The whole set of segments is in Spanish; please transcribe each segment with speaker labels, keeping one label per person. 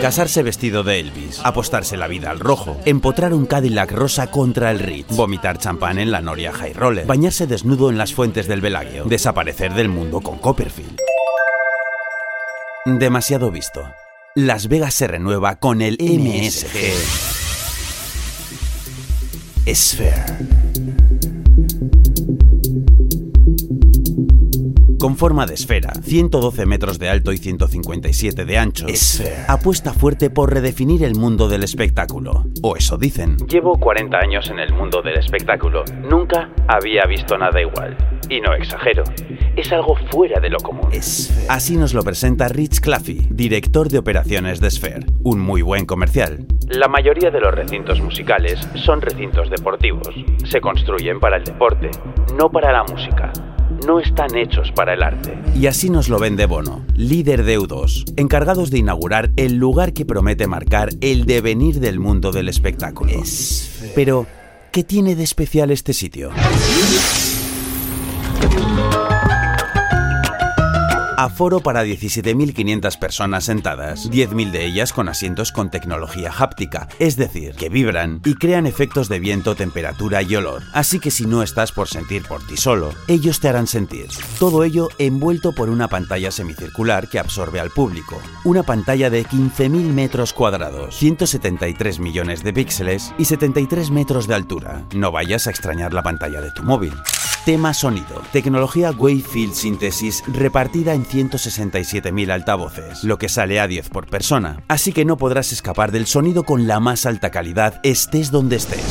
Speaker 1: Casarse vestido de Elvis, apostarse la vida al rojo, empotrar un Cadillac rosa contra el Ritz, vomitar champán en la Noria High Roller, bañarse desnudo en las fuentes del Bellagio, desaparecer del mundo con Copperfield. Demasiado visto. Las Vegas se renueva con el MSG. Sphere. Con forma de esfera, 112 metros de alto y 157 de ancho,
Speaker 2: Sphere.
Speaker 1: apuesta fuerte por redefinir el mundo del espectáculo. O eso dicen. Llevo 40 años en el mundo del espectáculo. Nunca había visto nada igual. Y no exagero. Es algo fuera de lo común.
Speaker 2: Sphere.
Speaker 1: Así nos lo presenta Rich Claffey, director de operaciones de Sphere. Un muy buen comercial. La mayoría de los recintos musicales son recintos deportivos. Se construyen para el deporte, no para la música. No están hechos para el arte. Y así nos lo vende Bono, líder de U2, encargados de inaugurar el lugar que promete marcar el devenir del mundo del espectáculo. Pero, ¿qué tiene de especial este sitio? Aforo para 17.500 personas sentadas, 10.000 de ellas con asientos con tecnología háptica, es decir, que vibran y crean efectos de viento, temperatura y olor. Así que si no estás por sentir por ti solo, ellos te harán sentir. Todo ello envuelto por una pantalla semicircular que absorbe al público. Una pantalla de 15.000 metros cuadrados, 173 millones de píxeles y 73 metros de altura. No vayas a extrañar la pantalla de tu móvil. Tema sonido. Tecnología Wavefield Synthesis repartida en 167.000 altavoces, lo que sale a 10 por persona. Así que no podrás escapar del sonido con la más alta calidad estés donde estés.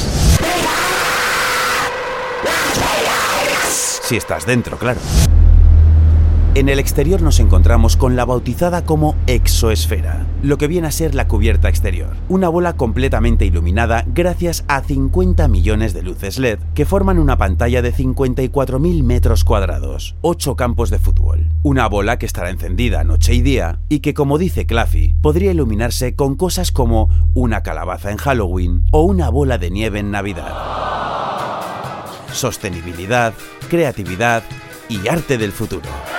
Speaker 1: Si estás dentro, claro. En el exterior nos encontramos con la bautizada como exoesfera, lo que viene a ser la cubierta exterior, una bola completamente iluminada gracias a 50 millones de luces LED que forman una pantalla de 54.000 metros cuadrados, 8 campos de fútbol, una bola que estará encendida noche y día y que como dice Claffy, podría iluminarse con cosas como una calabaza en Halloween o una bola de nieve en Navidad. Sostenibilidad, creatividad y arte del futuro.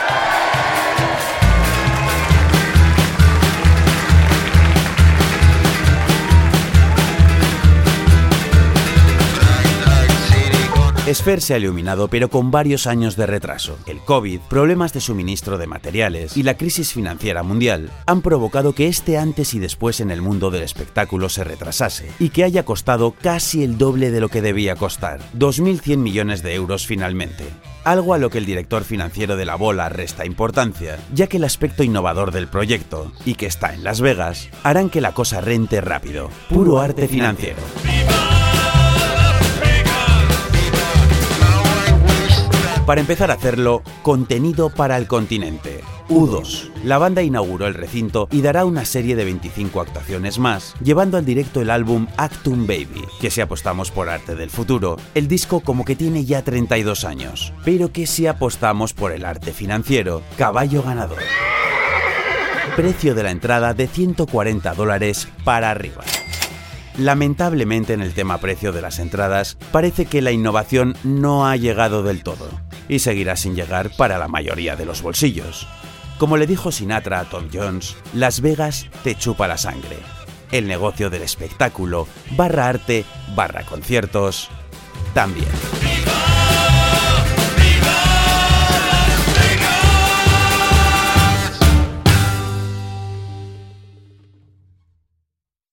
Speaker 1: Sphere se ha iluminado pero con varios años de retraso. El COVID, problemas de suministro de materiales y la crisis financiera mundial han provocado que este antes y después en el mundo del espectáculo se retrasase y que haya costado casi el doble de lo que debía costar, 2.100 millones de euros finalmente. Algo a lo que el director financiero de la bola resta importancia, ya que el aspecto innovador del proyecto, y que está en Las Vegas, harán que la cosa rente rápido. Puro arte financiero. Para empezar a hacerlo, contenido para el continente. U2. La banda inauguró el recinto y dará una serie de 25 actuaciones más, llevando al directo el álbum Actum Baby, que si apostamos por arte del futuro, el disco como que tiene ya 32 años, pero que si apostamos por el arte financiero, caballo ganador. Precio de la entrada de 140 dólares para arriba. Lamentablemente en el tema precio de las entradas, parece que la innovación no ha llegado del todo y seguirá sin llegar para la mayoría de los bolsillos. Como le dijo Sinatra a Tom Jones, Las Vegas te chupa la sangre. El negocio del espectáculo, barra arte, barra conciertos, también.